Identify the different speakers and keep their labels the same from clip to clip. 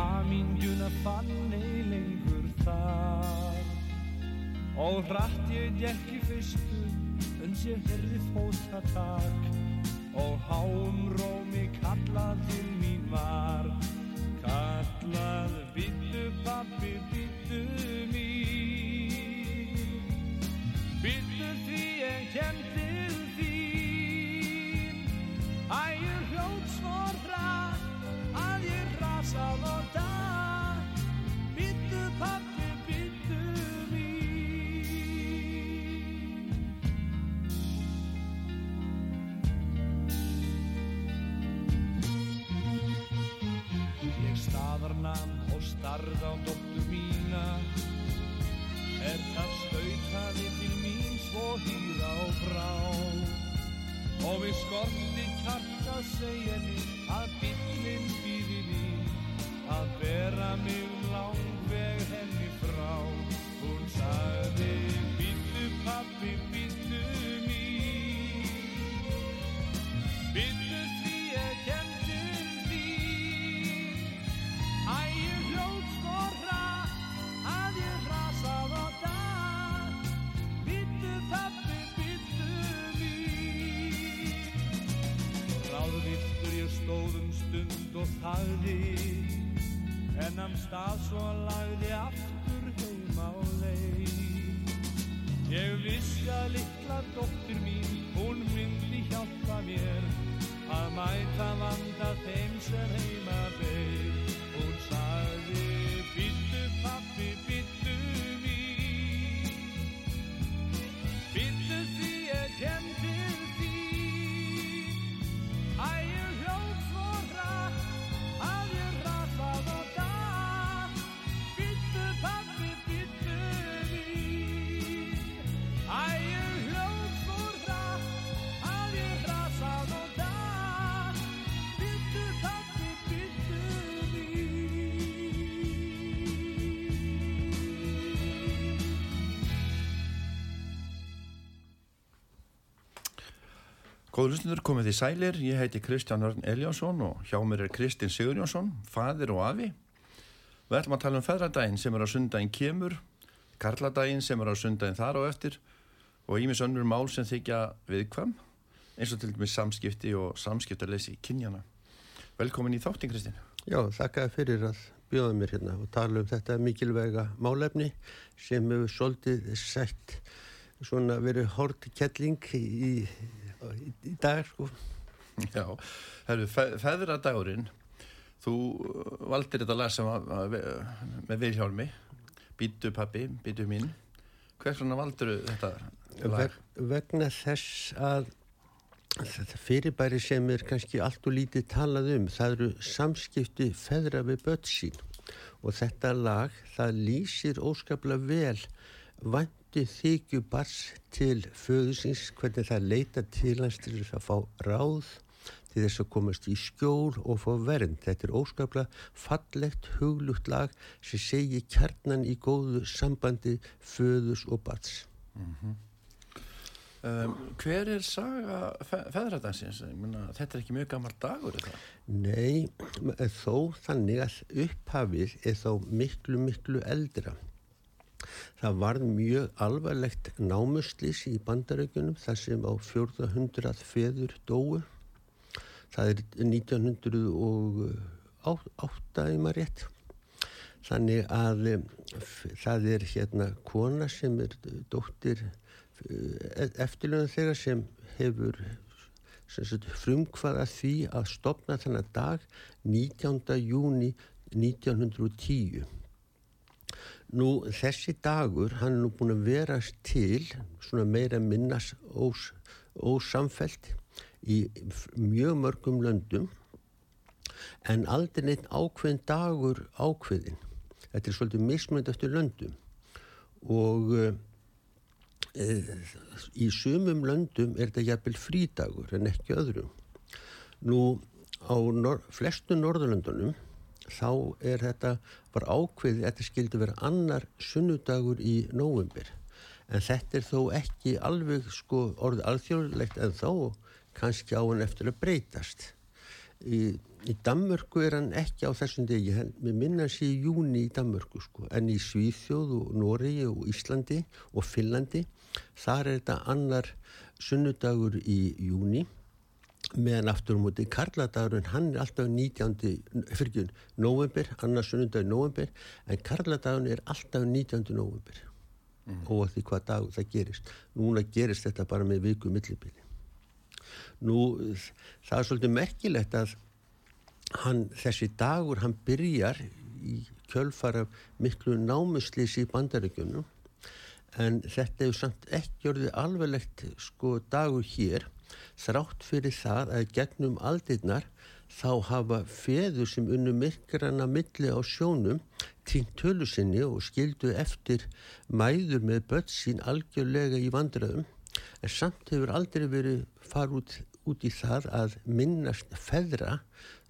Speaker 1: Hamingjuna fann ei lengur þar. Og hratt ég gekki fyrstu uns ég herði fótatak og háum rómi kallað til mín var. Kallað byttu pappi byttu mín. Byttu því ég kem til þín. Ægur rasað og dætt byttu pappi byttu mín. Ég staðarnam og starð á dóttu mína. Er það stautaði til mín svo hýra og brá Og við skorti kjarta segjeni að bílinn býði mín. Að bera mig um langveg henni frá. Hún sagði bíllu pappi stund og þagði En am stað svo lagði aftur heim á leið. Ég vissi að litla dóttir mín, hún myndi hjálpa mér Að mæta vanda þeim sem heima beig
Speaker 2: Góður hlustundur, komið því sælir, ég heiti Kristján Örn Eljánsson og hjá mér er Kristinn Sigurjónsson, fadir og afi. Við ætlum að tala um feðradaginn sem er á sundaginn kemur, karladaginn sem er á sundaginn þar á eftir og ímis önnur mál sem þykja viðkvam, eins og til dæmis samskipti og samskiptarleysi kynjana. Velkomin í þáttin, Kristinn.
Speaker 3: Já, þakkaði fyrir að bjóða mér hérna og tala um þetta mikilvæga málefni sem hefur svolítið sett svona verið hort kelling í, í, dag sko.
Speaker 2: Já, herru, fe feðradagurinn, þú uh, valdir þetta lag sem að, að, með Vilhjálmi, Býtu pappi, býtu mín. Hvers vegna valdur þetta lag?
Speaker 3: Veg, vegna þess að þetta fyrirbæri sem er kannski allt og lítið talað um það eru samskipti feðra við börn sín og þetta lag það lýsir óskaplega vel vandi þykju bars til föðusins hvernig það leita til hans til þess að fá ráð til þess að komast í skjól og fá vernd. Þetta er óskaplega fallegt, huglugt lag sem segir kjarnan í góðu sambandi föðus og bars.
Speaker 2: Um, hver er saga fe feðradagsins? Þetta er ekki mjög gammal dagur, það?
Speaker 3: Nei, þó þannig að upphafið er þó miklu, miklu eldra. Það var mjög alvarlegt námuslis í bandaraukunum þar sem á 400 feður dóu. Það er 1908 í maður rétt. Þannig að um, það er hérna kona sem er dóttir eftirlöðan þeirra sem hefur frumkvaða því að stopna þennan dag 19. júni 1910. Nú þessi dagur, hann er nú búin að vera til svona meira minnas ós, ósamfelt í mjög mörgum löndum en aldrei neitt ákveðin dagur ákveðin. Þetta er svolítið mismönd eftir löndum og e, í sumum löndum er þetta jæfnvel frídagur en ekki öðrum. Nú á nor flestu norðurlöndunum þá er þetta var ákveðið þetta skildi vera annar sunnudagur í nóvembir en þetta er þó ekki alveg sko orðið alþjóðlegt en þó kannski á hann eftir að breytast. Í, í Danmörku er hann ekki á þessum degi, við minna sér í júni í Danmörku sko, en í Svíþjóð og Noregi og Íslandi og Finnlandi, þar er þetta annar sunnudagur í júni, meðan aftur á móti Karladagurinn, hann er alltaf 19. fyrir november, annar sunnudag í november, en Karladagurinn er alltaf 19. november, mm. og því hvað dag það gerist. Núna gerist þetta bara með viku millibili. Nú það er svolítið merkilegt að hann, þessi dagur hann byrjar í kjölfara miklu námuslýsi í bandaríkjunum en þetta hefur samt ekki orðið alveglegt sko dagur hér þrátt fyrir það að gegnum aldirnar þá hafa feður sem unnu myrkrana milli á sjónum tínt tölu sinni og skildu eftir mæður með börn sín algjörlega í vandraðum en samt hefur aldrei verið farið út út í það að minnast feðra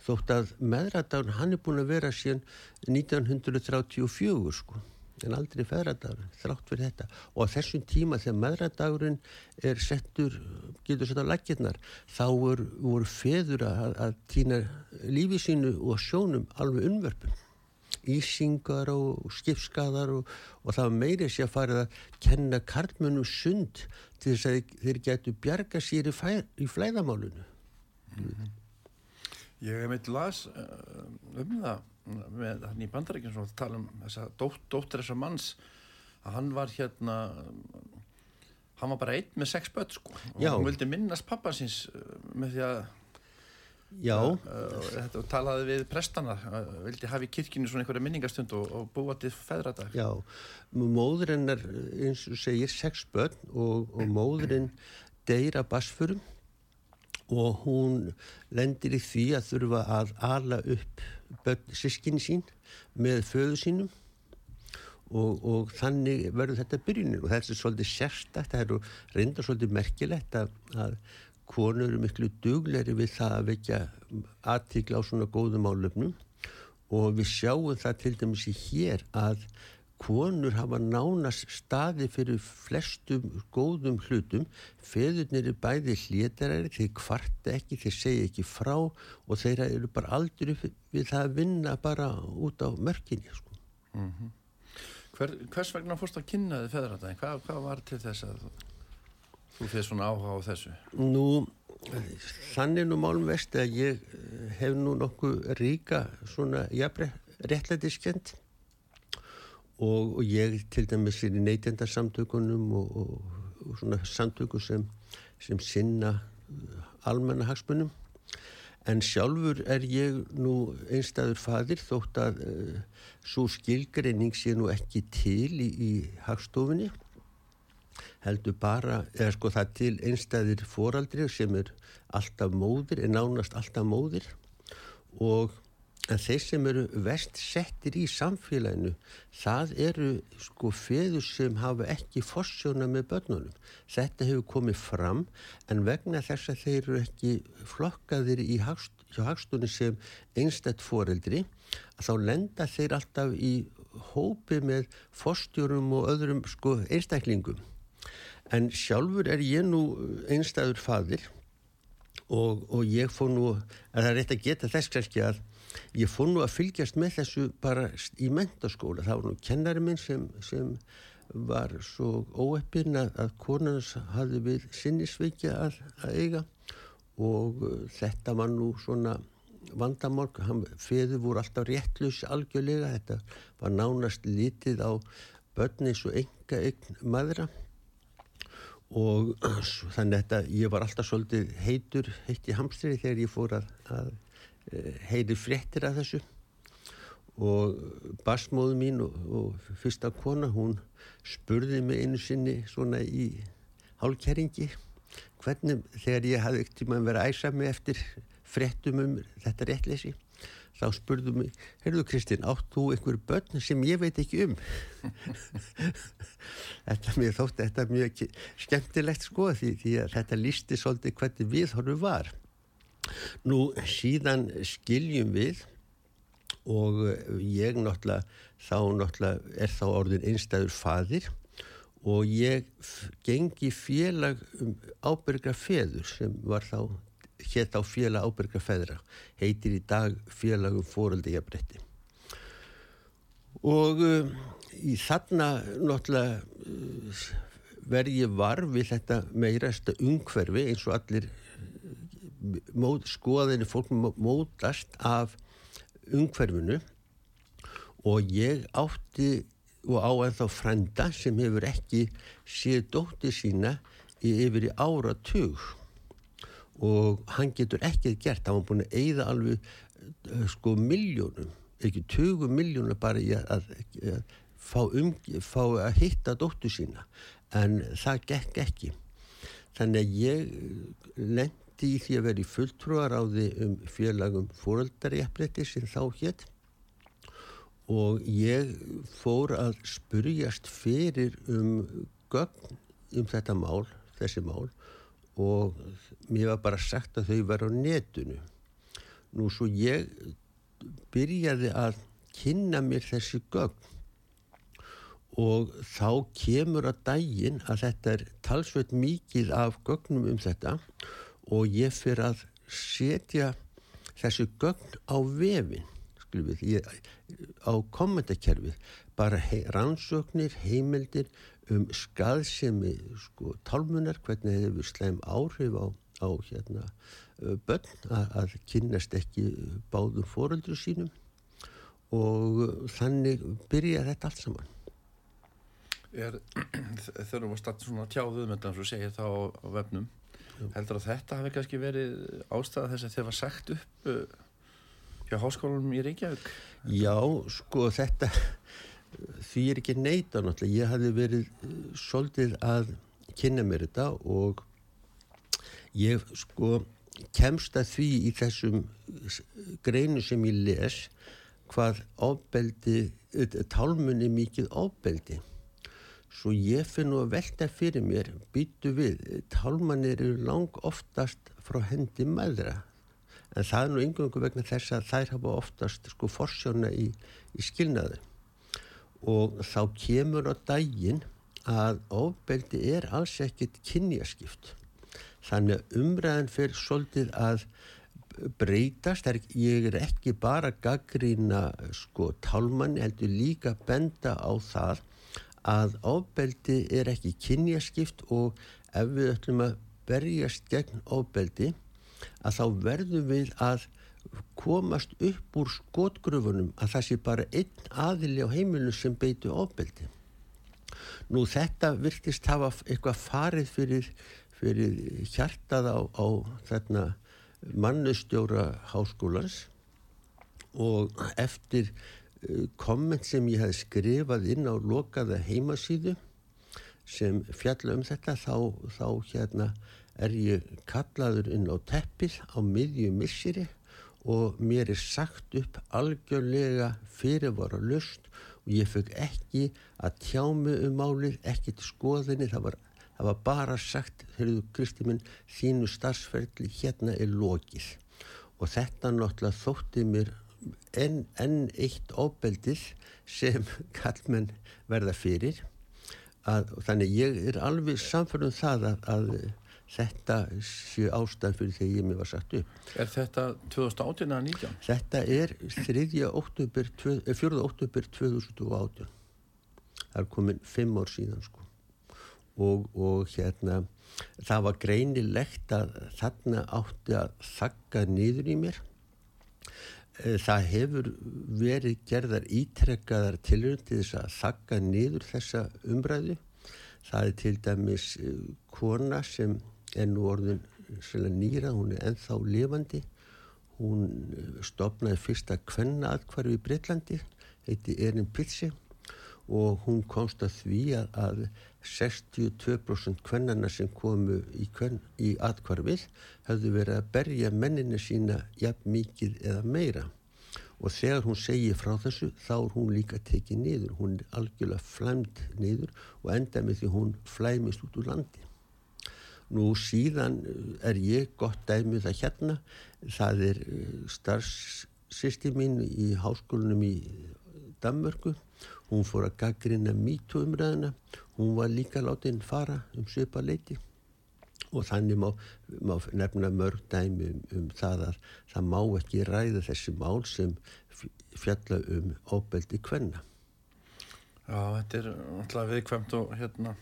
Speaker 3: þótt að meðradagun hann er búin að vera síðan 1934 sko en aldrei feðradagur þrátt fyrir þetta og á þessum tíma þegar meðradagurinn er settur getur sett á lakirnar þá voru, voru feður að, að týna lífi sínu og sjónum alveg unnverfum ísingar og skipskaðar og, og það var meirið sér að fara að kenna kartmönu sund til þess að þeir getu bjarga sér í, fæ, í flæðamálunu mm -hmm.
Speaker 2: Ég hef meitt las uh, um það með hann í bandaríkjum sem tala um þessa dótt, dóttir þessar manns að hann var hérna hann var bara einn með sex börn sko og
Speaker 3: Já.
Speaker 2: hann vildi minnast pappasins uh, með því að
Speaker 3: Já.
Speaker 2: Þetta talaði við prestana, vildi hafa í kirkinu svona einhverja minningarstund og, og búa til feðradag.
Speaker 3: Já, móðurinn er eins og segir sex börn og, og móðurinn deyra basfurum og hún lendir í því að þurfa að ala upp sískinni sín með föðu sínum. Og, og þannig verður þetta byrjunin. Og þetta er svolítið sérstakt, það er reynda svolítið merkilegt að, að konur eru miklu dugleiri við það að vekja aðtíkla á svona góðum álöfnum og við sjáum það til dæmis í hér að konur hafa nánast staði fyrir flestum góðum hlutum feðurnir er bæði hlétaræri þeir kvarta ekki, þeir segja ekki frá og þeir eru bara aldrei við það að vinna bara út á mörkinni sko.
Speaker 2: mm -hmm. Hver, Hvers vegna fórst að kynna þið feðratæðin? Hvað, hvað var til þess að þú fyrir svona áhuga á þessu?
Speaker 3: Nú, þannig nú málum vest að ég hef nú nokkuð ríka svona jafnre réttlætiskend og, og ég til dæmis er í neytendarsamtökunum og, og, og svona samtöku sem, sem sinna almannahagsmunum. En sjálfur er ég nú einstæður fadir þótt að uh, svo skilgreining sé nú ekki til í, í hagstofunni. Heldur bara, eða sko það til einstæðir foraldri sem er alltaf móðir, er nánast alltaf móðir. Og En þeir sem eru vest settir í samfélaginu, það eru sko feður sem hafa ekki fossjóna með börnunum. Þetta hefur komið fram en vegna þess að þeir eru ekki flokkaðir í hagst, hagstunni sem einstætt foreldri, þá lenda þeir alltaf í hópi með fosstjórum og öðrum sko einstæklingum. En sjálfur er ég nú einstæður fadir og, og ég fór nú, að það er rétt að geta þess kannski að ég fór nú að fylgjast með þessu bara í mentaskóla það var nú kennari minn sem, sem var svo óeppin að, að konans hafði við sinnisveikja að, að eiga og uh, þetta var nú svona vandamál, feður voru alltaf réttlus algjörlega, þetta var nánast litið á börni svo enga eign maðra. Og þannig að ég var alltaf svolítið heitur heitt í hamstri þegar ég fór að, að heyri fréttir af þessu og basmóðu mín og, og fyrsta kona hún spurði mig einu sinni svona í hálkjæringi hvernig, þegar ég hafði ekkert tíma að vera æsa mig eftir frettum um þetta réttleysi, þá spurðu mig, heyrðu Kristinn, átt þú einhver börn sem ég veit ekki um? þetta mér þótti þetta mjög skemmtilegt sko því, því að þetta lísti svolítið hvernig við horfum var. Nú síðan skiljum við og ég náttúrulega, þá náttúrulega er þá orðin einstæður fadir og ég gengi félag um ábyrgra feður sem var þá hétt á félag ábyrgra feðra heitir í dag félagum fóröldi jafnbretti og uh, í þarna náttúrulega uh, verð ég var við þetta meirasta umhverfi eins og allir mót, skoðinni fólk mótast af umhverfinu og ég átti og á ennþá frenda sem hefur ekki séð dóttir sína í yfir í áratug. Og hann getur ekkert gert, hann var búin að eigða alveg eh, sko miljónum, ekki 20 miljónum bara í að, að, að fá, um, fá að hitta dóttur sína. En það gekk ekki. Þannig að ég lendi í því að vera í fulltrúaráði um félagum fóröldarjafnleiti sem þá hétt og ég fór að spurjast fyrir um gögn um þetta mál, þessi mál og mér var bara sagt að þau var á netunu. Nú svo ég byrjaði að kynna mér þessi gögn. Og þá kemur að daginn að þetta er talsveit mikið af gögnum um þetta. og ég fyrir að setja þessi gögn á vefin við, ég, á kommentarkerfið bara hei, rannsóknir, heimildir um skaðsemi sko, tálmunar, hvernig það hefur sleim áhrif á, á hérna, börn að, að kynast ekki báðum fóröldru sínum og þannig byrja þetta allt saman.
Speaker 2: Þegar þú varst alltaf svona tjáðuð með það sem þú segir þá á, á vefnum heldur að þetta hafi kannski verið ástæða þess að þið var sagt upp hjá háskólanum í Reykjavík?
Speaker 3: Já, sko þetta því er ekki neita náttúrulega. Ég hafi verið eh, svolítið að kynna mér þetta og ég sko kemst að því í þessum greinu sem ég les hvað ábeldi tálmunni mikið ábeldi svo ég finn nú að velta fyrir mér býtu við, tálmanir eru lang oftast frá hendi maðra en það er nú yngöngu vegna þess að þær hafa oftast sko forsjóna í, í skilnaðu og þá kemur á daginn að ofbeldi er alls ekkit kynjaskipt. Þannig að umræðan fyrir svolítið að breytast, ég er ekki bara gaggrína sko tálmanni heldur líka benda á það að ofbeldi er ekki kynjaskipt og ef við ætlum að berjast gegn ofbeldi að þá verðum við að komast upp úr skotgröfunum að það sé bara einn aðili á heimilinu sem beitu ofbeldi. Nú þetta virtist hafa eitthvað farið fyrir, fyrir hjartað á, á þarna mannustjóra háskólans og eftir komment sem ég hef skrifað inn á lokaða heimasíðu sem fjalla um þetta þá, þá hérna er ég kallaður inn á teppið á miðju missiri og mér er sagt upp algjörlega fyrirvara lust og ég fekk ekki að tjá mig um málið, ekki til skoðinni, það var, það var bara sagt, höfðu Kristi minn, þínu starfsferðli hérna er lokið. Og þetta náttúrulega þótti mér enn en eitt óbeldið sem kallmenn verða fyrir að, þannig ég er alveg samfærðum það að, að þetta sé ástæð fyrir þegar ég mér var sagt upp.
Speaker 2: Er þetta 2018 eða 19?
Speaker 3: Þetta er 3. oktober, 4. oktober 2018. Það er komin 5 ár síðan sko. Og, og hérna það var greinilegt að þarna átti að þakka niður í mér. Eh, það hefur verið gerðar ítrekkaðar tilhörn til þess að þakka niður þessa umræðu. Það er til dæmis eh, kona sem er nú orðin nýra, hún er enþá lifandi hún eh, stopnaði fyrsta kvenna aðkvarfi í Breitlandi heiti Erin Pitsi og hún komst að því að, að 62% kvennana sem komu í, í atkvarfið höfðu verið að berja mennina sína jafn mikið eða meira. Og þegar hún segir frá þessu þá er hún líka tekið niður. Hún er algjörlega flæmt niður og enda með því hún flæmist út úr landi. Nú síðan er ég gott dæmið um að hérna. Það er eh, starfssysti mín í háskólanum í Danmörku. Hún fór að gaggrina mítu umræðina hún var líka látin fara um söpa leiti og þannig má, má nefna mörg dæmi um, um það að það má ekki ræða þessi mál sem fjalla um óbeldi kvenna.
Speaker 2: Já, þetta er alltaf viðkvæmt og hérna,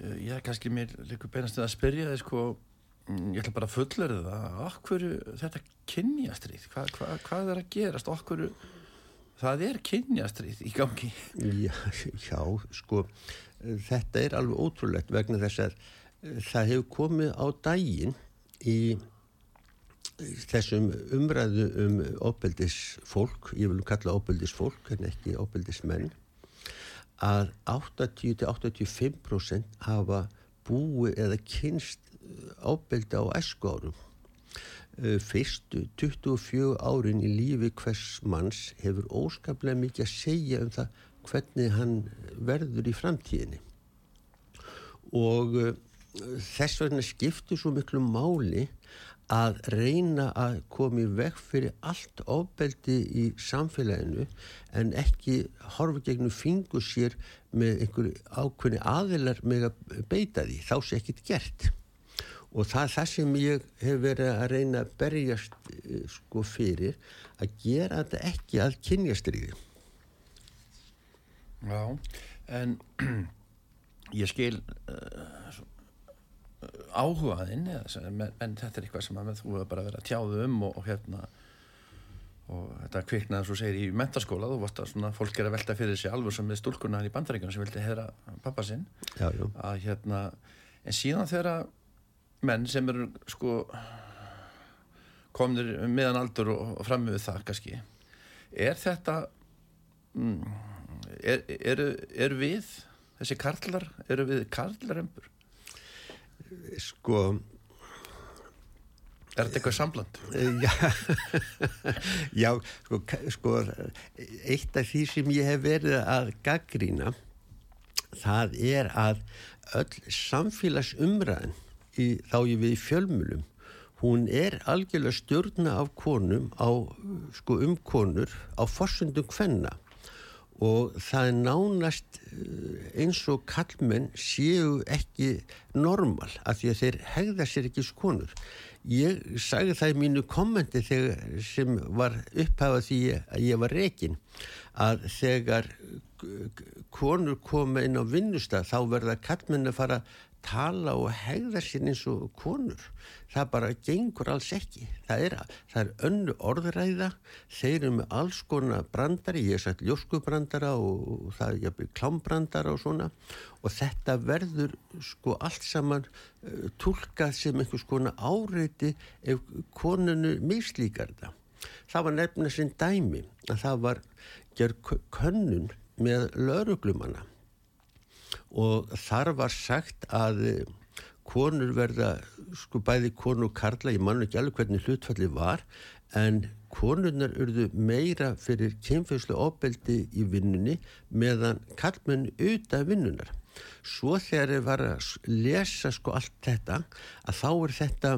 Speaker 2: eh, ég er kannski mér líka beinast að spyrja þið sko, mm, ég ætla bara að fullera það, okkur þetta kynjastrið, hva, hva, hvað er að gerast, okkur það er kynjastrið í gangi?
Speaker 3: Já, já, sko, þetta er alveg ótrúlegt vegna þess að það hefur komið á daginn í þessum umræðu um óbeldisfólk, ég vil kalla óbeldisfólk en ekki óbeldismenn að 80-85% hafa búi eða kynst óbeldi á esku árum fyrstu 24 árin í lífi hvers manns hefur óskaplega mikið að segja um það hvernig hann verður í framtíðinni. Og þess vegna skiptir svo miklu máli að reyna að komi vekk fyrir allt ofbeldi í samfélaginu en ekki horfa gegnum fingur sér með einhverju ákveðni aðilar með að beita því, þá sé ekkit gert og það er það sem ég hef verið að reyna að berjast eh, sko fyrir að gera þetta ekki að kynjastriði
Speaker 2: Já, en ég skil uh, áhugaðinn en þetta er eitthvað sem að þú hefur bara verið að tjáðu um og, og hérna og þetta kviknaði svo segir í mentaskóla þú varst að svona fólk er að velta fyrir sig alveg sem með stúlkunar í bandaríkjum sem vildi hera pappa sinn.
Speaker 3: Já, já.
Speaker 2: að hérna en síðan þegar menn sem eru sko komnir meðan aldur og, fram með það kannski er þetta mm, er, er, er við þessi karlar, eru við karlarömpur
Speaker 3: sko
Speaker 2: Er þetta eitthvað sambland?
Speaker 3: Já, já sko, sko, eitt af því sem ég hef verið að gaggrína, það er að öll samfélagsumræðin, í, þá ég við í fjölmjölum, hún er algjörlega stjórna af konum á, sko, um konur á forsundum hvenna og það er nánast eh, eins og kallmenn séu ekki normal af því að þeir hegða sér ekki skonur. Ég sagði það í mínu kommenti þegar sem var upphafað því að ég var rekin að þegar konur koma inn á vinnustaf þá verða kallmenn að fara tala og hegða sér eins og konur. Það bara gengur alls ekki. Það er, það er önnu orðræða. Þeir eru með alls konar brandari. Ég er sætt ljóskubrandara og, það er jafnveg klámbrandara og svona. Og þetta verður sko allt saman uh, tólkað sem einhvers konar áreiti ef konunu mislíkar það. Það var nefnilega sinn dæmi að það var gerð könnun með lauruglumanna og þar var sagt að eh, konur verða, sko bæði konu og karla, ég mann ekki alveg hvernig hlutfalli var, en konurnar urðu meira fyrir kemfjömslu ofbeldi í vinnunni meðan kallmenn auðvitað vinnunar. Svo þegar ég var að lesa sko allt þetta, að þá er þetta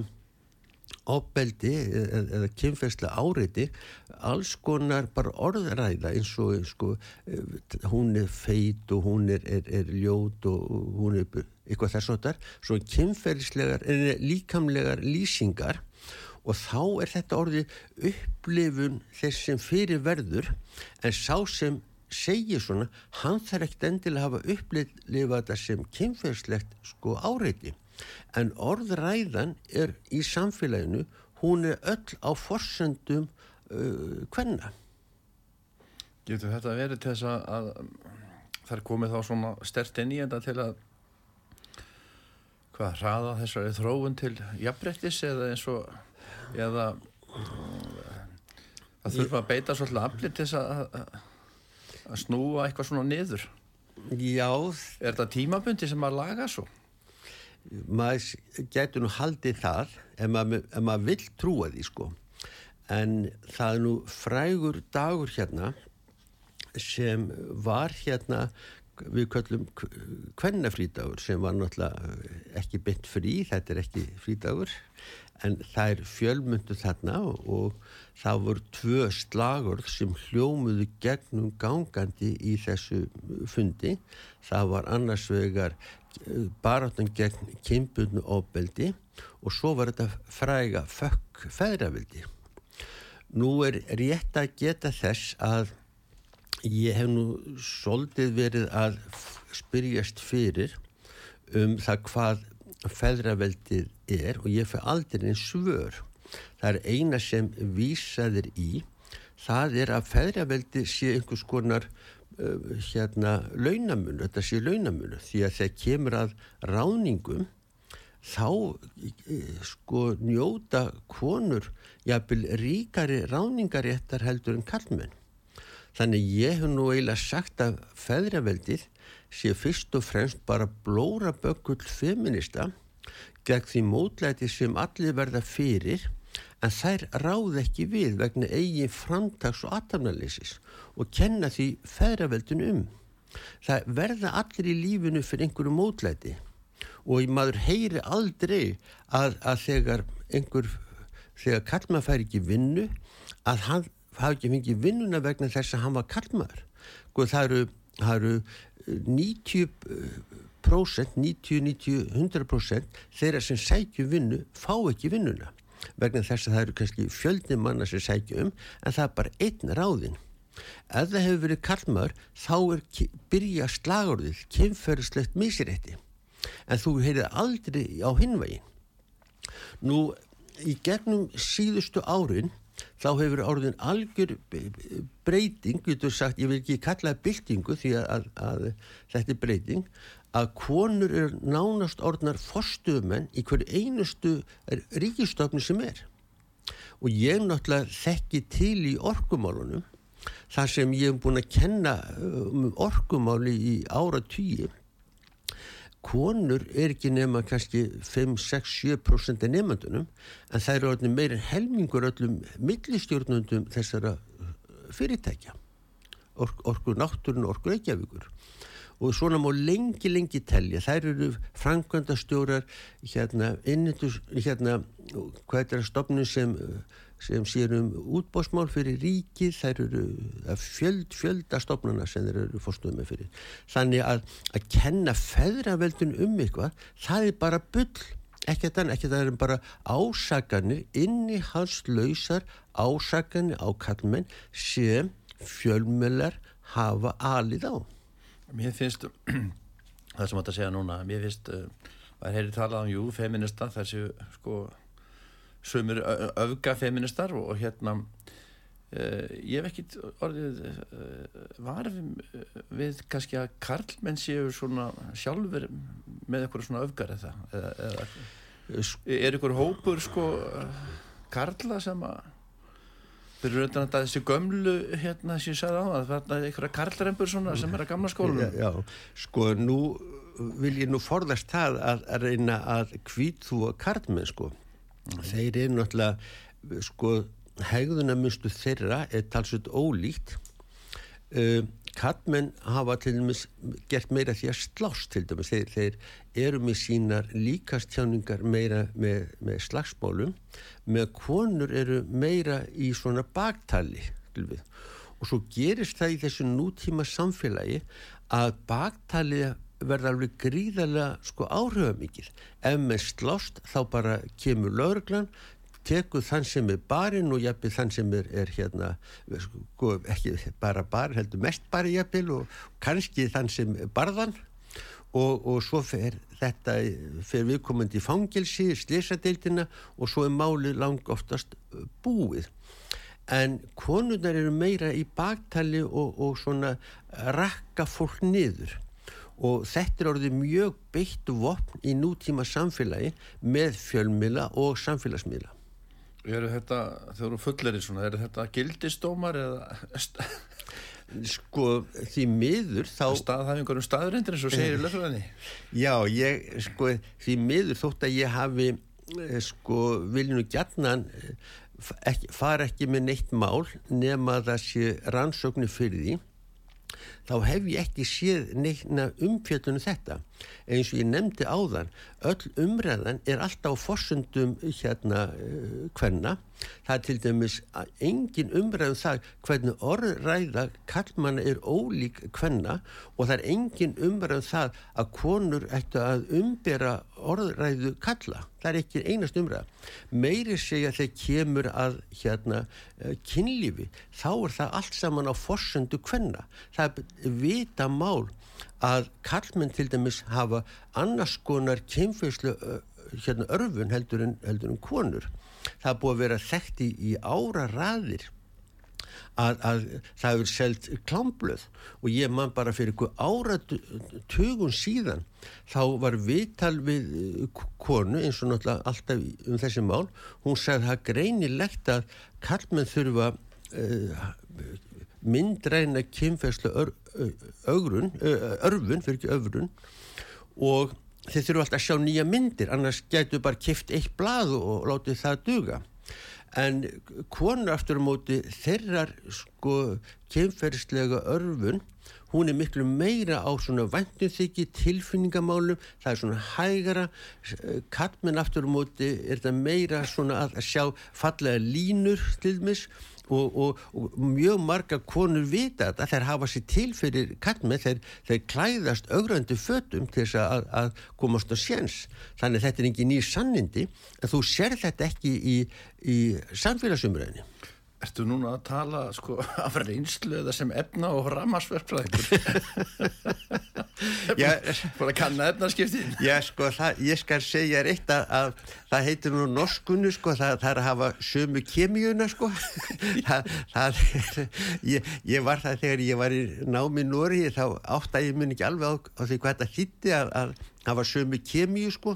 Speaker 3: ofbeldi eða, kynferðslega áreiti alls konar bara orðræða eins og sko, hún er feit og hún er, er, er ljót og hún er eitthvað þess að það svo kynferðslegar en líkamlegar lýsingar. Og þá er þetta orði upplifun þess sem fyrir verður en sá sem segir svona, hann þarf ekkert endilega að hafa upplifað þetta sem kynferðslegt sko áreiti en orðræðan er í samfélaginu hún er öll á forsendum uh, hvenna
Speaker 2: Getur þetta verið til þess að, að það er komið þá svona stert inn í þetta til að hvað, hraða þessari þróun til jafnbrettis eða eins og eða það þurfa að beita svolítið aflir til þess að, að snúa eitthvað svona niður
Speaker 3: Já.
Speaker 2: Er þetta tímabundi sem að laga svo?
Speaker 3: Maður getur nú haldið það ef maður, ef maður vill trúa því sko. En það er nú frægur dagur hérna sem var hérna við köllum kvennafrídagur sem var náttúrulega ekki bytt frí, þetta er ekki frídagur en það er fjölmyndu þarna og það voru tvö slagurð sem hljómuðu gegnum gangandi í þessu fundi. Það var annars vegar baráttan gegn kynbunnu ofbeldi og svo var þetta fræga fökk feðravildi. Nú er rétt að geta þess að ég hef nú soldið verið að spyrjast fyrir um það hvað feðraveldið er og ég fyrir aldrei einn svör. Það er eina sem vísaðir í, það er að feðraveldi sé einhvers konar hérna launamunu, þetta sé launamunu því að þegar kemur að ráningum þá sko njóta konur jafnvel ríkari ráningaréttar heldur en kallmenn. Þannig ég hef nú eiginlega sagt að feðraveldið sé fyrst og fremst bara blóra bökull feminista gegn því mótlæti sem allir verða fyrir en þær ráð ekki við vegna eigin framtags og aðtamnalýsis og kenna því feðraveldin um. Það verða allir í lífinu fyrir einhverju mótlæti og maður heyri aldrei að, að þegar einhver, þegar kallma fær ekki vinnu að hann hafi ekki fengið vinnuna vegna þess að hann var kallmaður. Það eru, það eru 90%, 90, 90, 100% þeirra sem sækju vinnu fá ekki vinnuna vegna þess að það eru kannski fjöldi manna sem sækju um en það er bara einn ráðinn. Ef það hefur verið kallmaður þá er byrja slagurðið kynferðslegt mísirétti en þú heyrið aldrei á hinvægin. Nú í gegnum síðustu árin þá hefur orðin algjör breyting, getur sagt, ég vil ekki kalla það byltingu því að, að, að þetta er breyting, að konur er nánast orðnar forstuðumenn í hverju einustu ríkistofni sem er. Og ég náttúrulega þekki til í orkumálunum, þar sem ég hef búin að kenna um orkumáli í ára tíu, konur er ekki nema kannski 5, 6, 7% af nefnandunum en það eru allir meirinn helmingur öllum millistjórnundum þessara uh, fyrirtækja. Ork, orkur náttúrun, orkur eikjavíkur og svona má lengi lengi telja. Þær eru frangvandastjórar hérna, innindus, hérna hvað er það stofnun sem sem sér um útbósmál fyrir ríkið, þær eru fjöld, fjöldastofnuna sem þeir eru fórstuðum með fyrir. Þannig að að kenna feðraveldun um eitthvað, það er bara bull, ekki þannig, ekki það er bara ásaganir, inni hans lausar ásaganir á kallmenn sem fjölmjölar hafa alið á.
Speaker 2: Mér finnst, það sem átt að segja núna, mér finnst, uh, maður heyri talað um jú, feminista, þessu sko sömur öfgafeministar og hérna uh, ég hef ekkit orðið uh, var við, við kannski að karlmenn séu svona sjálfur með eitthvað svona öfgar eða, eða, eða er eitthvað hópur sko karla sem að fyrir auðvitað að þessi gömlu hérna sem ég sagði á að það er eitthvað karlrempur svona sem er að gamla skólunum
Speaker 3: já, já, sko nú vil ég nú forðast það að, að reyna að hvít þú að karlmenn sko Mm. Þeir eru náttúrulega, sko, hegðunarmustu þeirra er talsveit ólíkt. Uh, Kattmenn hafa til dæmis gert meira því að slást til dæmis. Þeir, þeir eru með sínar líkastjáningar meira með, með slagsmálum. Með konur eru meira í svona baktali. Og svo gerist það í þessu nútíma samfélagi að baktalið verða alveg gríðarlega sko áhrifamikið ef með slást þá bara kemur lauruglan tekur þann sem er barinn og jafnveg þann sem er, er hérna sko, ekki bara bar, heldur mest bari jafnveg og kannski þann sem er barðan. Og, og svo fer þetta fer viðkomandi í fangilsi slísadeildina og svo er máli lang oftast búið. En konurnar eru meira í baktali og, og svona rakka fólk niður og þetta er orðið mjög beitt vopn í nútíma samfélagi með fjölmila og samfélagsmila
Speaker 2: eru þetta, þú fullir í svona, eru þetta gildistómar eða
Speaker 3: Sko, því miður þá...
Speaker 2: Staðhæfingur um staðurindir eins og segir í lögfræðinni.
Speaker 3: Já, ég, sko, því miður þótt að ég hafi, eh, sko, viljinu gætnan fara ekki með neitt mál nema það sé rannsóknu fyrir því þá hef ég ekki séð neina umfjöldunum þetta. Eins og ég nefndi áðan öll umræðan er alltaf á forsundum hérna hvenna það er til dæmis engin umræðum það hvernig orðræða kallmanna er ólík hvenna og það er engin umræðum það að konur ættu að umbera orðræðu kalla það er ekki einast umræða. Meiri segja þegar kemur að hérna kynlífi þá er það allt saman á forsendu hvenna það er vita mál að kallmenn til dæmis hafa annars konar kemfeyslu hérna örfun heldur en, heldur en konur. Það er búið að vera þekkt í, í ára raðir að, að það hefur selgt klámblöð. Og ég man bara fyrir eitthvað áratögun síðan þá var viðtal við konu eins og náttúrulega alltaf um þessi mál. Hún sagði það greinilegt að kallmenn þurfa uh, myndræna kynfæslu örfun fyrir ekki öfrun og þeir þurfu alltaf að sjá nýja myndir annars getur bara kift eitt blað og látið það duga. En konur aftur á móti þeirrar sko kynferðslega örfun hún er miklu meira á svona vandunþykki tilfinningamálum, það er svona hægara, kattmenn aftur á móti er það meira svona að sjá fallega línur til dæmis og, og, og mjög marga konur vita að þeir hafa sér til fyrir kattmenn, þeir, þeir klæðast augrandi fötum til þess að, að komast á séns, þannig þetta er ekki nýr sannindi, en þú sér þetta ekki í, í samfélagsumræðinu
Speaker 2: Ertu núna að tala sko af reynslu eða sem efna og ramasverkfræðingur? Bara kanna efnaskiptin?
Speaker 3: Já sko, það, ég skal segja eitt að, að það heitir nú norskunni sko, það, það er að hafa sömu kemíuna sko. það, það er, ég, ég var það þegar ég var í námi Nóri þá átt að ég mun ekki alveg á, á því hvað þetta hitti að, að hafa sömu kemíu sko.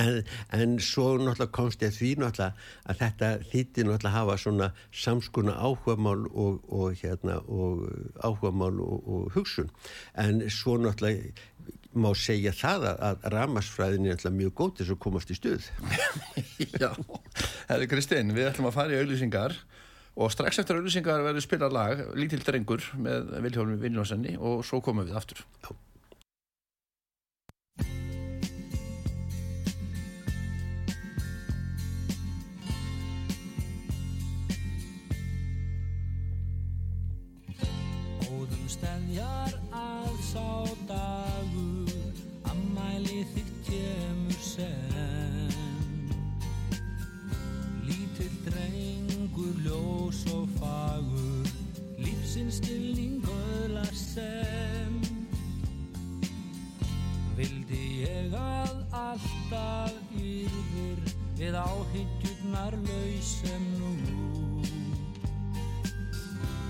Speaker 3: En, en svo náttúrulega komst ég því náttúrulega að þetta þýtti náttúrulega hafa svona samskona áhugamál og, og hérna og áhugamál og, og hugsun. En svo náttúrulega má segja það að, að ramasfræðin er náttúrulega mjög þess að komast í stuð.
Speaker 2: Já, herri Kristinn við ætlum að fara í auðlýsingar og strax eftir auðlýsingar verður spilað lag Lítill drengur með Viljólmi Viljónsenni og svo komum við aftur. Já
Speaker 1: sá dagur ammæli þitt kemur sem. Lítill drengur ljós og fagur lífsins stilning öðlar sem. Vildi ég að alltaf yfir við áhyggjurnar lausem nú.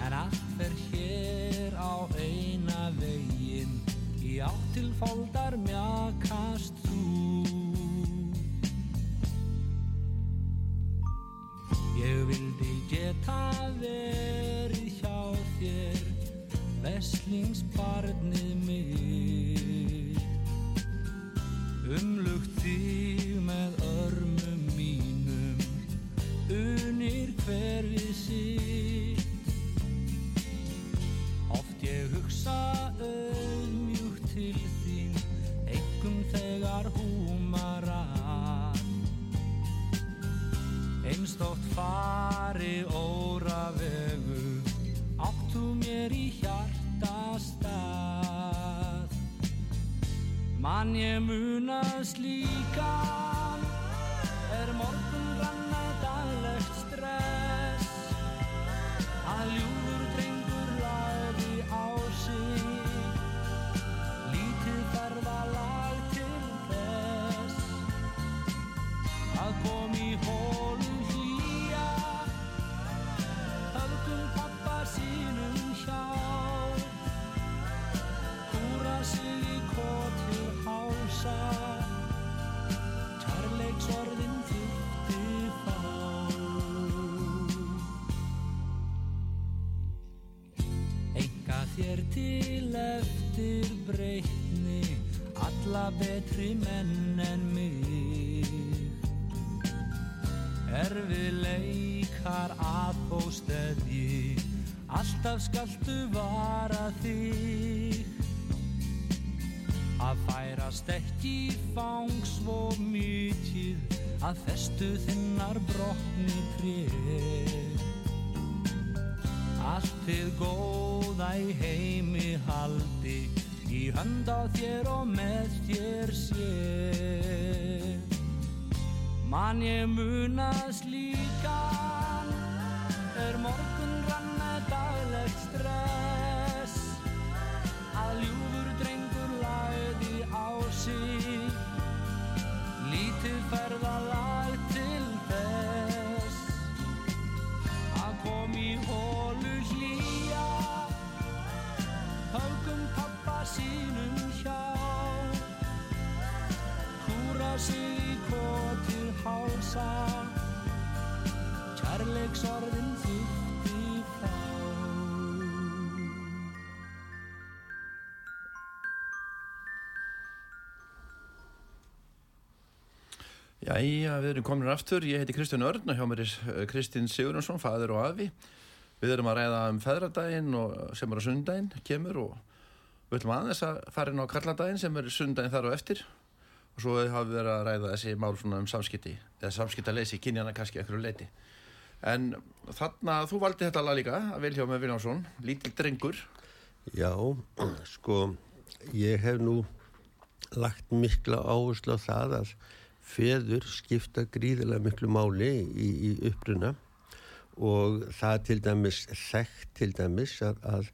Speaker 1: En allt fer hér á eina vegin í áttilfóldar mjakast þú. Ég vildi geta verið hjá þér veslingsbarnið mitt. Umlugt þig með örmum mínum unir hverfið sitt. Ég hugsa fari óra vegu, áttu mér í hjartastað. Mann ég munað slíkan, er morgun ranna daglegt stress, að ljúfur þýtti þá Einn breytni alla betri menn en mig. Erfið leikar að pósteði alltaf skaltu vara þig að færast ekki fang svo mikið að festu þinnar brotni tref Allt þið góða í heimi haldi Í hönd á þér og með þér sé. Man ég munast líkan Er morgun rann með daglegt stress
Speaker 2: Jæja, við erum komin aftur. Ég heiti Kristján Örn og hjá mér er eh, Kristinn Sigurjónsson, fadur og afi. Við erum að ræða um feðradaginn sem er á sundaginn, kemur og við ætlum aðeins að fara inn á kalladaginn sem er sundaginn þar og eftir og svo hafa við verið að ræða þessi mál svona um samskipti eða samskiptaleysi, kynjana kannski ekkur leiti. En þarna, þú valdi þetta lag líka, að Vilhjá með Viljánsson, lítill drengur.
Speaker 3: Já, sko, ég hef nú lagt mikla áherslu á það að feður skipta gríðilega miklu máli í, í uppruna og það til dæmis þekkt til dæmis að, að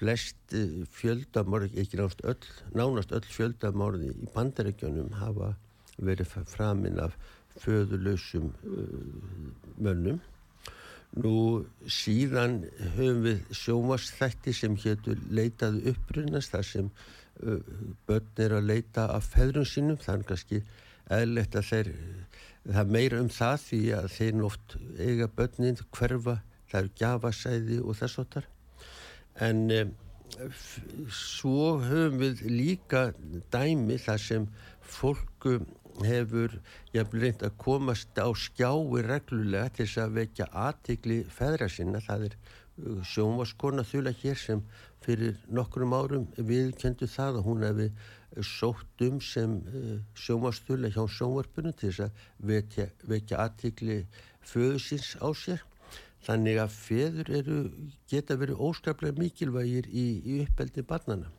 Speaker 3: flest eh, fjöldamorð, ekki nánast öll, nánast öll fjöldamorði í bandarækjunum hafa verið framinn af föðurlausum uh, mönnum Nú síðan höfum við sjómasþætti sem hétur leitað upprunast þar sem uh, börn er að leita af feðrum sínum. Er kannski eðlert að þeir, það er meira um það því að þeir oft eiga börnin hverfa, það eru gjafasæði og þess otar. En um, svo höfum við líka dæmi þar sem fólk um, hefur jafnvel reynd að komast á skjái reglulega til þess að vekja aðtikli feðra sinna. Það er sjónvaskona þula hér sem fyrir nokkrum árum viðkendu það að hún hefði sótt um sem uh, sjónvastula hjá sjónvarpunum til þess að vekja, vekja aðtikli föðusins á sér. Þannig að feður eru, geta verið óskaplega mikilvægir í, í uppeldi barnana.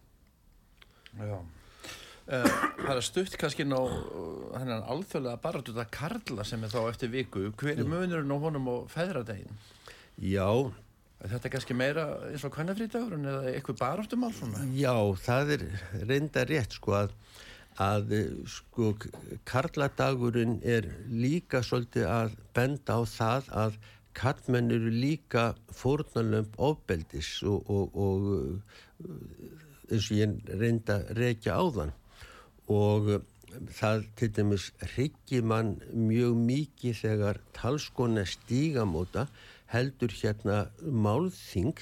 Speaker 2: Já. Uh, það er stutt kannski ná hennan alþjóðlega baratuta Karla sem er þá eftir viku. Hver er munurinn á honum og feðradegin?
Speaker 3: Já,
Speaker 2: Er þetta kannski meira eins og kvennafrítagurinn eða eitthvað baráttumál svona?
Speaker 3: Já, það er reynda rétt sko að, að sko karladagurinn er líka svolítið að benda á það að kallmenn eru líka fórnalömp ofbeldis og, og, og eins og ég reynda rekja á þann og það til dæmis hryggi mann mjög mikið þegar talskona stígamóta heldur hérna málþing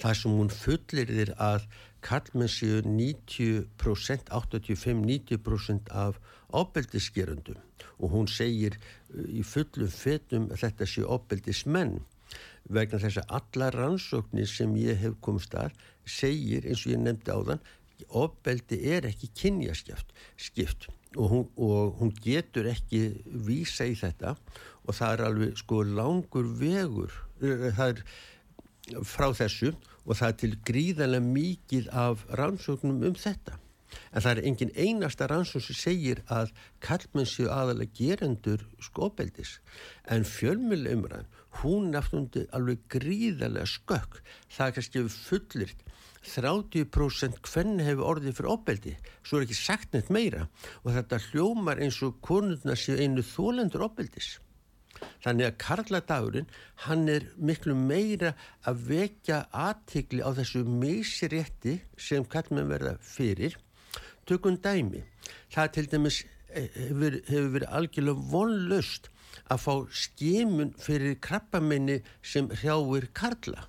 Speaker 3: þar sem hún fullir þér að kallmenn séu 90%, 85-90% af ofbeldisgerundum og hún segir uh, í fullum fetum þetta séu ofbeldismenn. Vegna þess að alla rannsóknir sem ég hef komst að segir eins og ég nefndi á þann ofbeldi er ekki kynjaskipt skipt og hún, og hún getur ekki vísa í þetta og það er alveg sko langur vegur uh, það er frá þessu og það er til gríðarlega mikið af rannsóknum um þetta. En það er engin einasta rannsókn sem segir að kallmenn séu aðalega gerendur skobeldis. En fjölmjölaumræðan, hún nefnundi alveg gríðarlega skökk. Það er kannski fullirt 30% hvernig hefur orðið fyrir opbeldi. Svo er ekki sagt neitt meira. Og þetta hljómar eins og konurna séu einu þólendur opbeldis. Þannig að karladagurinn, hann er miklu meira að vekja aðtikli á þessu misrétti sem kallmenn verða fyrir. Tökum dæmi. Það til dæmis hefur, hefur verið algjörlega vonlaust að fá skimun fyrir krabbamenni sem hrjáir karla.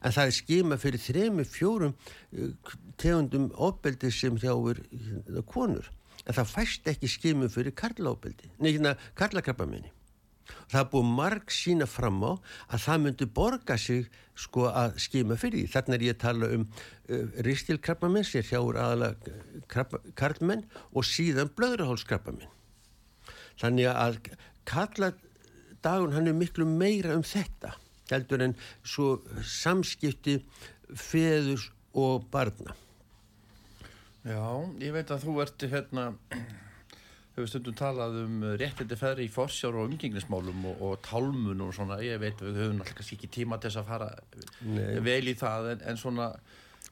Speaker 3: En það er skima fyrir þremi, fjórum uh, tegundum ofbeldi sem hjáur hérna, konur. En það fæst ekki skimum fyrir karlaofbeldi, neina karlakrabbaminni það er búið marg sína fram á að það myndi borga sig sko að skima fyrir því. Þarna er ég að tala um uh, ristilkrabbamenn sér hjáur aðalega krabba, karlmenn og síðan blöðrahólskrabbamenn þannig að kalla dagun hann er miklu meira um þetta heldur en svo samskipti feður og barna.
Speaker 2: Já, ég veit að þú ert hérna hefur stundum talað um réttindi feðri í forsjár og umgengnismálum og, og tálmun og svona, ég veit við höfum alltaf kannski ekki tíma til þess að fara
Speaker 3: Nei.
Speaker 2: vel í það en, en svona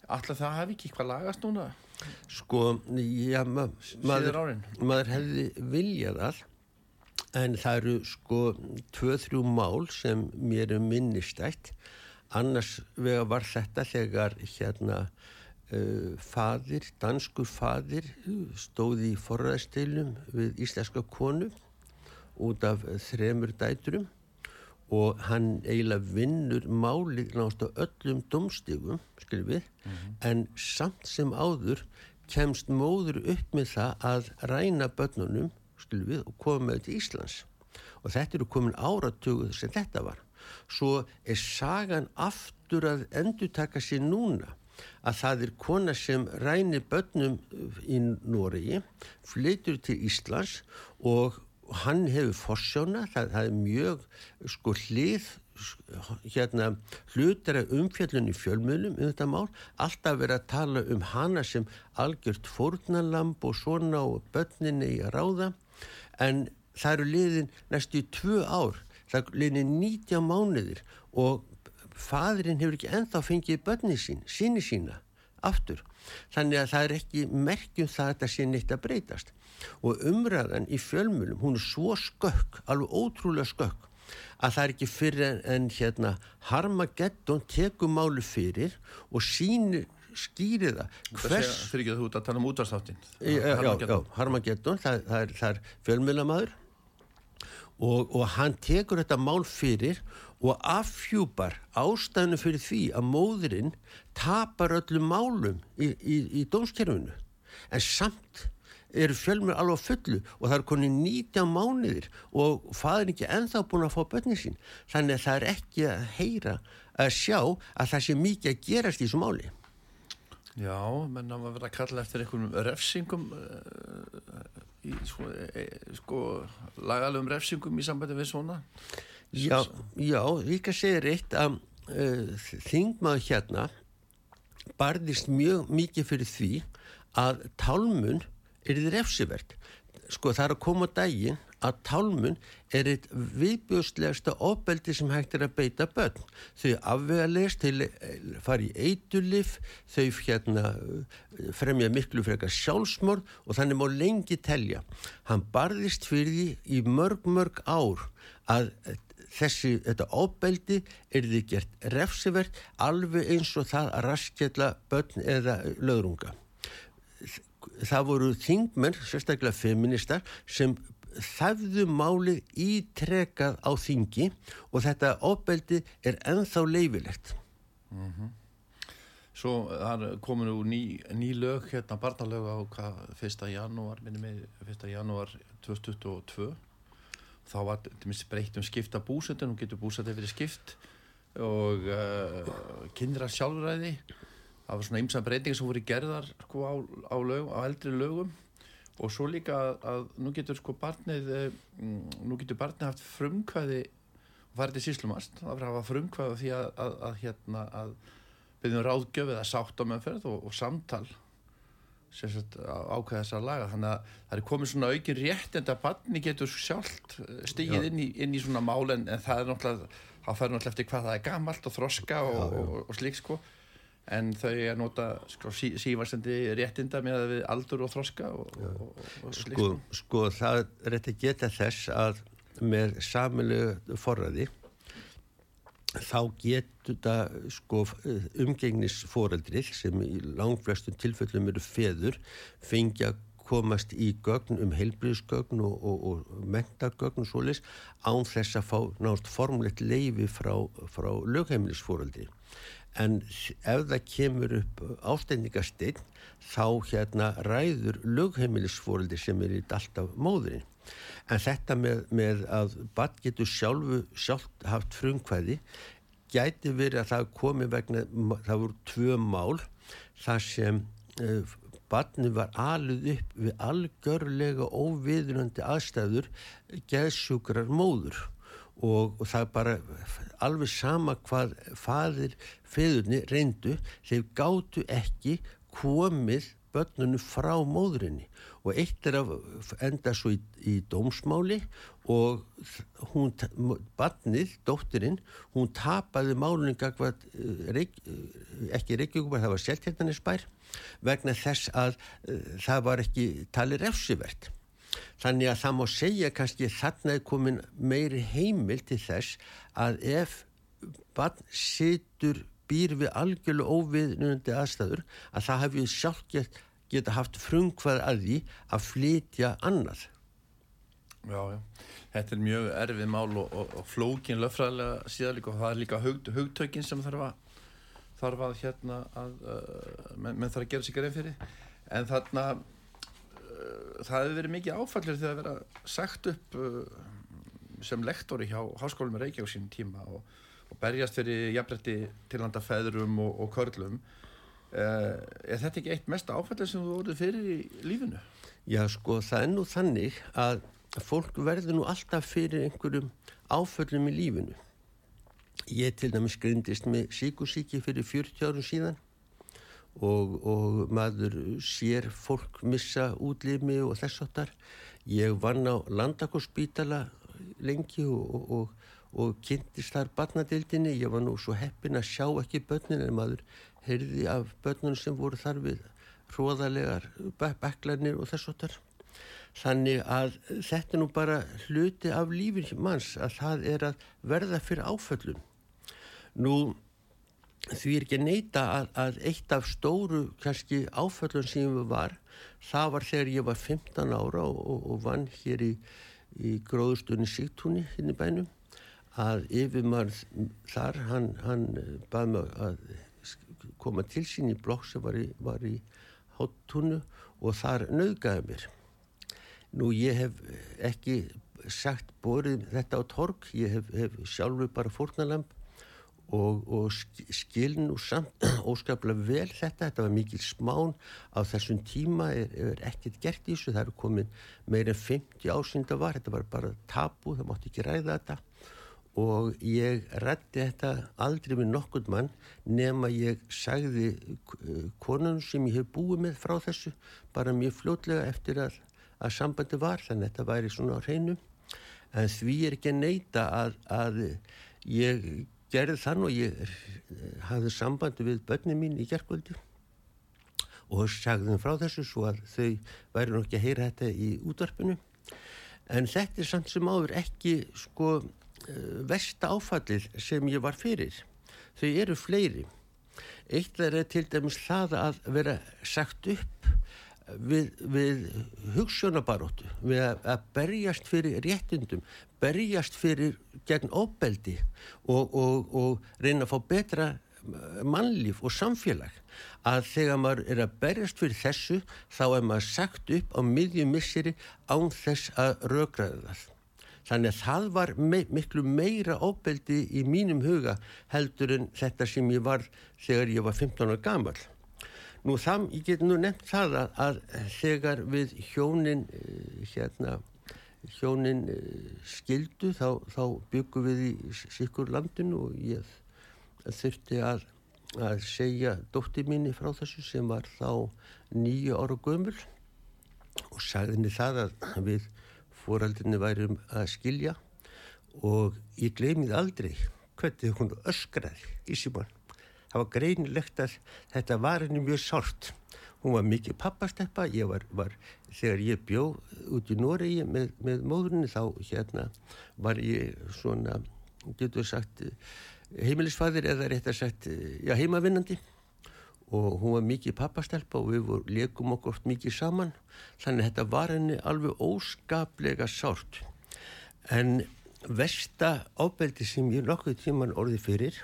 Speaker 2: alltaf það hefði ekki eitthvað lagast núna?
Speaker 3: Sko, já, ma maður, maður hefði viljað all en það eru sko tvö-þrjú mál sem mér er minnistætt. Annars vega var þetta þegar hérna uh, fadir, danskur fadir stóði í forræðstilum við íslenska konu út af þremur dæturum. Og hann eiginlega vinnur málið náttúrulega á öllum domstígum, skiljum við, en samt sem áður kemst móður upp með það að ræna börnunum, skiljum við, og koma með til Íslands. Og þetta eru komin áratuguð sem þetta var. Svo er sagan aftur að endurtaka sér núna að það er kona sem rænir börnum í Noregi, flytur til Íslands og hann hefur forsjóna, það, það er mjög sko hlið hérna hlutara umfjallun í fjölmjölum um þetta mál, alltaf verið að tala um hana sem algjört fórnalamb og svona og börninni í að ráða en það eru liðin næstu tvö ár, það eru liðin 19 mánuðir og fadurinn hefur ekki enþá fengið börni sín, síni sína, aftur. Þannig að það er ekki merkjum það að þetta sé neitt að breytast. Og umræðan í fjölmjölum, hún er svo skökk, alveg ótrúlega skökk, að það er ekki fyrir en, en hérna Harmageddon tekur málu fyrir og sínir skýrið það.
Speaker 2: Hvers fyrir ekki að þú ert að tala um útvarstáttin
Speaker 3: já, Harmageddon það, það er, er fjölmjölamæður og, og hann tekur þetta mál fyrir og afhjúpar ástæðinu fyrir því að móðurinn tapar öllum málum í, í, í dómskerfinu. En samt eru fjölmur alveg fullu og það er konið 19 mánuðir og faður ekki enþá búin að fá börnin sín. Þannig að það er ekki að heyra að sjá að það sé mikið að gerast í þessu máli
Speaker 2: Já, menn að maður verða að kalla eftir einhvern refsingum uh, í sko, e, sko lagalum refsingum í sambandi við svona
Speaker 3: Já, já, líka segir eitt að uh, þingmaður hérna barðist mjög mikið fyrir því að tálmun er þið refsivert. Sko það er að koma daginn að tálmun er eitt viðbjóðslegasta ofbeldi sem hægt er að beita börn. Þau afvegalegst til fara í eitulif, þau hérna fremja miklu frekar sjálfsmorð og þannig má lengi telja. Hann barðist fyrir því í mörg mörg ár að þessi, þetta ofbeldi er þið gert refsivert alveg eins og það að raskjalla börn eða löðrunga það voru þingmenn, sérstaklega feministar, sem þafðu málið ítrekað á þingi og þetta ofbeldi er enþá leifilegt.
Speaker 2: Mm -hmm. Svo komur nú ný, ný lög, hérna barnalög á hvað, 1. janúar, minnum við 1. janúar 2022 þá var þetta breytt um skipta búsöndun, hún getur búsöndið fyrir skipt og uh, kynra sjálfræði það var svona ymsa breytingar sem voru gerðar sko, á, á, lög, á eldri lögum. Og svo líka að, að nú getur sko barnið mm, nú getur barnið haft frumkvæði og farið til síslumast það var að hafa frumkvæði því að, að, að hérna að byrjum ráðgjöf eða sátt á meðferð og, og samtal ákveða þessar laga. Þannig að það er komið svona aukin rétt en það barni getur sjálft stigið inn í, inn í svona mál en, það er náttúrulega það fær náttúrulega eftir hvað það er gamalt og þroska og, já. og, og slik sko en þau er nota sko, sí, sívarsendi réttinda með við aldur og þroska og, og, og
Speaker 3: sko, sko. sko það er þetta geta þess að með samilu forræði þá getur þetta sko umgengnisforeldrið sem í langflestum tilfellum eru feður fengja komast í gögn um heilbríðsgögn og, og, og mentagögn og svoleis án þess að fá nátt formlegt leifi frá, frá lögheimilisfóraldi en ef það kemur upp ástendingastinn þá hérna ræður lögheimilisfóreldi sem er í alltaf móðurinn en þetta með, með að bann getur sjálfu sjálf haft frumkvæði gæti verið að það komi vegna það voru tvö mál þar sem uh, barni var aluð upp við algjörlega óviðunandi aðstæður geðsjúkrar móður og, og það er bara alveg sama hvað fadir feðurni reyndu þeir gáttu ekki komið börnunu frá móðurinni og eitt er að enda svo í, í dómsmáli og hún, barnið, dóttirinn, hún tapaði málunni gagvað, reik, ekki Reykjavík, það var Seltjarnanisbær vegna þess að uh, það var ekki talið refsivert. Þannig að það má segja kannski þarna er komin meiri heimil til þess að ef barn situr býr við algjörlega óviðnöndi aðstæður að það hefði sjálf gett, geta haft frungvað að því að flytja annað.
Speaker 2: Já, já. Þetta er mjög erfið mál og, og, og flókin löffræðilega síðan líka og það er líka hug, hugtökin sem þarf að, þarf að hérna að uh, menn, menn þarf að gera sig grein fyrir en þarna það hefur verið mikið áfallir þegar að vera sagt upp uh, sem lektori hjá Háskólum Reykjavík sínum tíma og og berjast fyrir jafnrætti tilhanda feðrum og, og körlum. Uh, er þetta ekki eitt mest áfællið sem þú voruð fyrir í lífinu?
Speaker 3: Já sko það er nú þannig að fólk verður nú alltaf fyrir einhverjum áföllum í lífinu. Ég til dæmis grindist með síkusíki fyrir 40 árum síðan og, og maður sér fólk missa útlimi og þess áttar ég vann á landakosspítala lengi og, og og kynntist þar barnadildinni ég var nú svo heppin að sjá ekki börnin en maður heyrði af börnunum sem voru þar við hróðalegar beklarnir og þess og þar þannig að þetta er nú bara hluti af lífin manns að það er að verða fyrir áföllum. Nú því er ekki að neyta að, að eitt af stóru kannski áföllum sem við var það var þegar ég var 15 ára og, og, og vann hér í, í gróðustunni Sigtúni hinn í bænum að yfirmarð þar hann, hann baði mig að koma til sín í blokk sem var í, í háttúnu og þar nöðgæði mér. Nú ég hef ekki sagt borið þetta á tork, ég hef, hef sjálfur bara fórnalamb og, og skiln og samt óskaplega vel þetta, þetta var mikið smán. Á þessum tíma er, er ekkert gert í þessu, það eru komin meira en 50 ásynda var, þetta var bara tabu, það mátti ekki ræða þetta. Og ég rætti þetta aldrei með nokkund mann nema ég sagði konun sem ég hef búið með frá þessu bara mjög fljótlega eftir að, að sambandi var þannig að þetta væri svona á hreinu. En því er ekki að neyta að, að ég gerði þann og ég hafði sambandi við börnum mín í gerðkvöldi og sagði þeim frá þessu svo að þau væri nokkið að heyra þetta í útvarpinu. En þetta er samt sem áður ekki sko Eh, versta áfallið sem ég var fyrir. Þau eru fleiri. Eitt er til dæmis það að vera sagt upp við, við hugssjónabaróttu við að, berjast fyrir réttundum berjast fyrir gegn óbeldi og, og, og reyna að fá betra mannlíf og samfélag að þegar maður er að berjast fyrir þessu þá er maður sagt upp á miðjum misseri án þess að rökraða það Þannig að það var me miklu meira óbeldi í mínum huga heldur en þetta sem ég var þegar ég var 15 ára gamal. Nú það, ég get nú nefnt það að, að þegar við hjónin, eh, hérna, hjónin eh, skildu þá, þá byggum við í sikkur landinu og ég þurfti að, að segja dótti mínu frá þessu sem var þá nýju ára gömul og sagði henni það að við fóraldinni værum að skilja og ég gleymið aldrei hvernig hún öskraði í síman. Það var greinilegt að þetta var henni mjög sárt. Hún var mikið pappasteppa, ég var, var þegar ég bjó út í Noregi með, með móðurinn þá hérna var ég svona, getur sagt, heimilisfæðir eða rétt að sagt, já heimavinnandi. Og hún var mikið pappastelpa og við leikum okkur mikið saman. Þannig að þetta var henni alveg óskaplega sárt. En versta ábeldi sem ég nokkuð tíman orði fyrir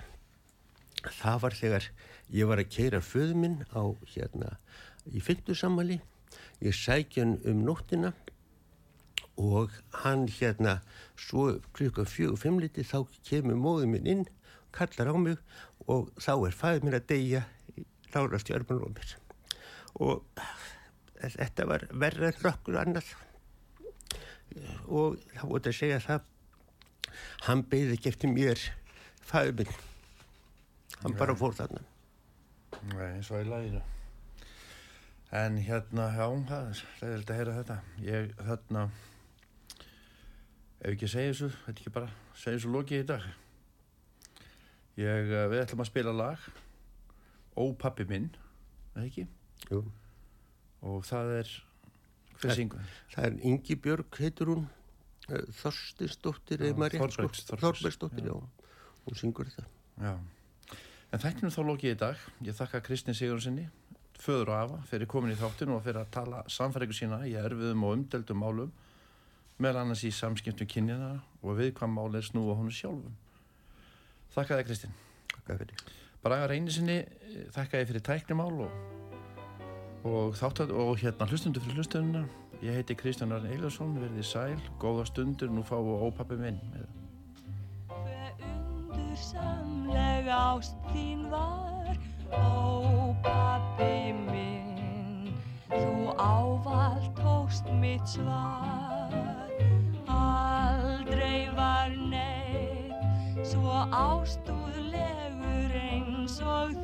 Speaker 3: það var þegar ég var að keira föðu minn á hérna í fyndusammali ég sækja hann um nóttina og hann hérna svo klukka fjög og fimm liti þá kemur móðu minn inn kallar á mig og þá er fæður minn að deyja lára stjármanlómir og þetta var verra en nokkur annað. Og það voru að segja það hann beði ekki eftir mér fæður minn. Hann bara fór þarna
Speaker 2: Nei, og í læginu en hérna, já, það er leiðilegt að heyra þetta. Ég, þarna ef ekki segja þessu, þetta ekki bara segja þessu lokið í dag. Ég, eh, við ætlum að spila lag Ó pappi minn eða ekki,
Speaker 3: Jú.
Speaker 2: og það er hver syngur?
Speaker 3: það er Ingi Björg heitur hún. Þorstinsdóttir
Speaker 2: Já,
Speaker 3: eða maður
Speaker 2: Þorbergs,
Speaker 3: Þorbergsdóttir,
Speaker 2: já.
Speaker 3: Hún syngur þetta.
Speaker 2: Já, en þættinu þá lokið í dag. Ég þakka Kristinn Sigurðssoni, föður og afa, fyrir komin í þáttinu og fyrir að tala samfæringu sína í erfiðum og umdeldum málum, meðal annars í samskiptum kynjana og viðkvæm máli er snúa honum sjálfum. Þakka þig Kristinn.
Speaker 3: Þakka fyrir.
Speaker 2: Braga reynisinni, þakka þig fyrir tæknimál og, og, þáttat, og hérna hlustundu fyrir hlustununa. Ég heiti Kristján Arn Eilarsson, verðið sæl, góða stundur, nú fáum við ópappi minn með
Speaker 4: Hve undursamleg ást þín var, ó pappi minn, þú ávalt tókst mitt svar. Aldrei var neitt svo ástúðlegur eins og þú,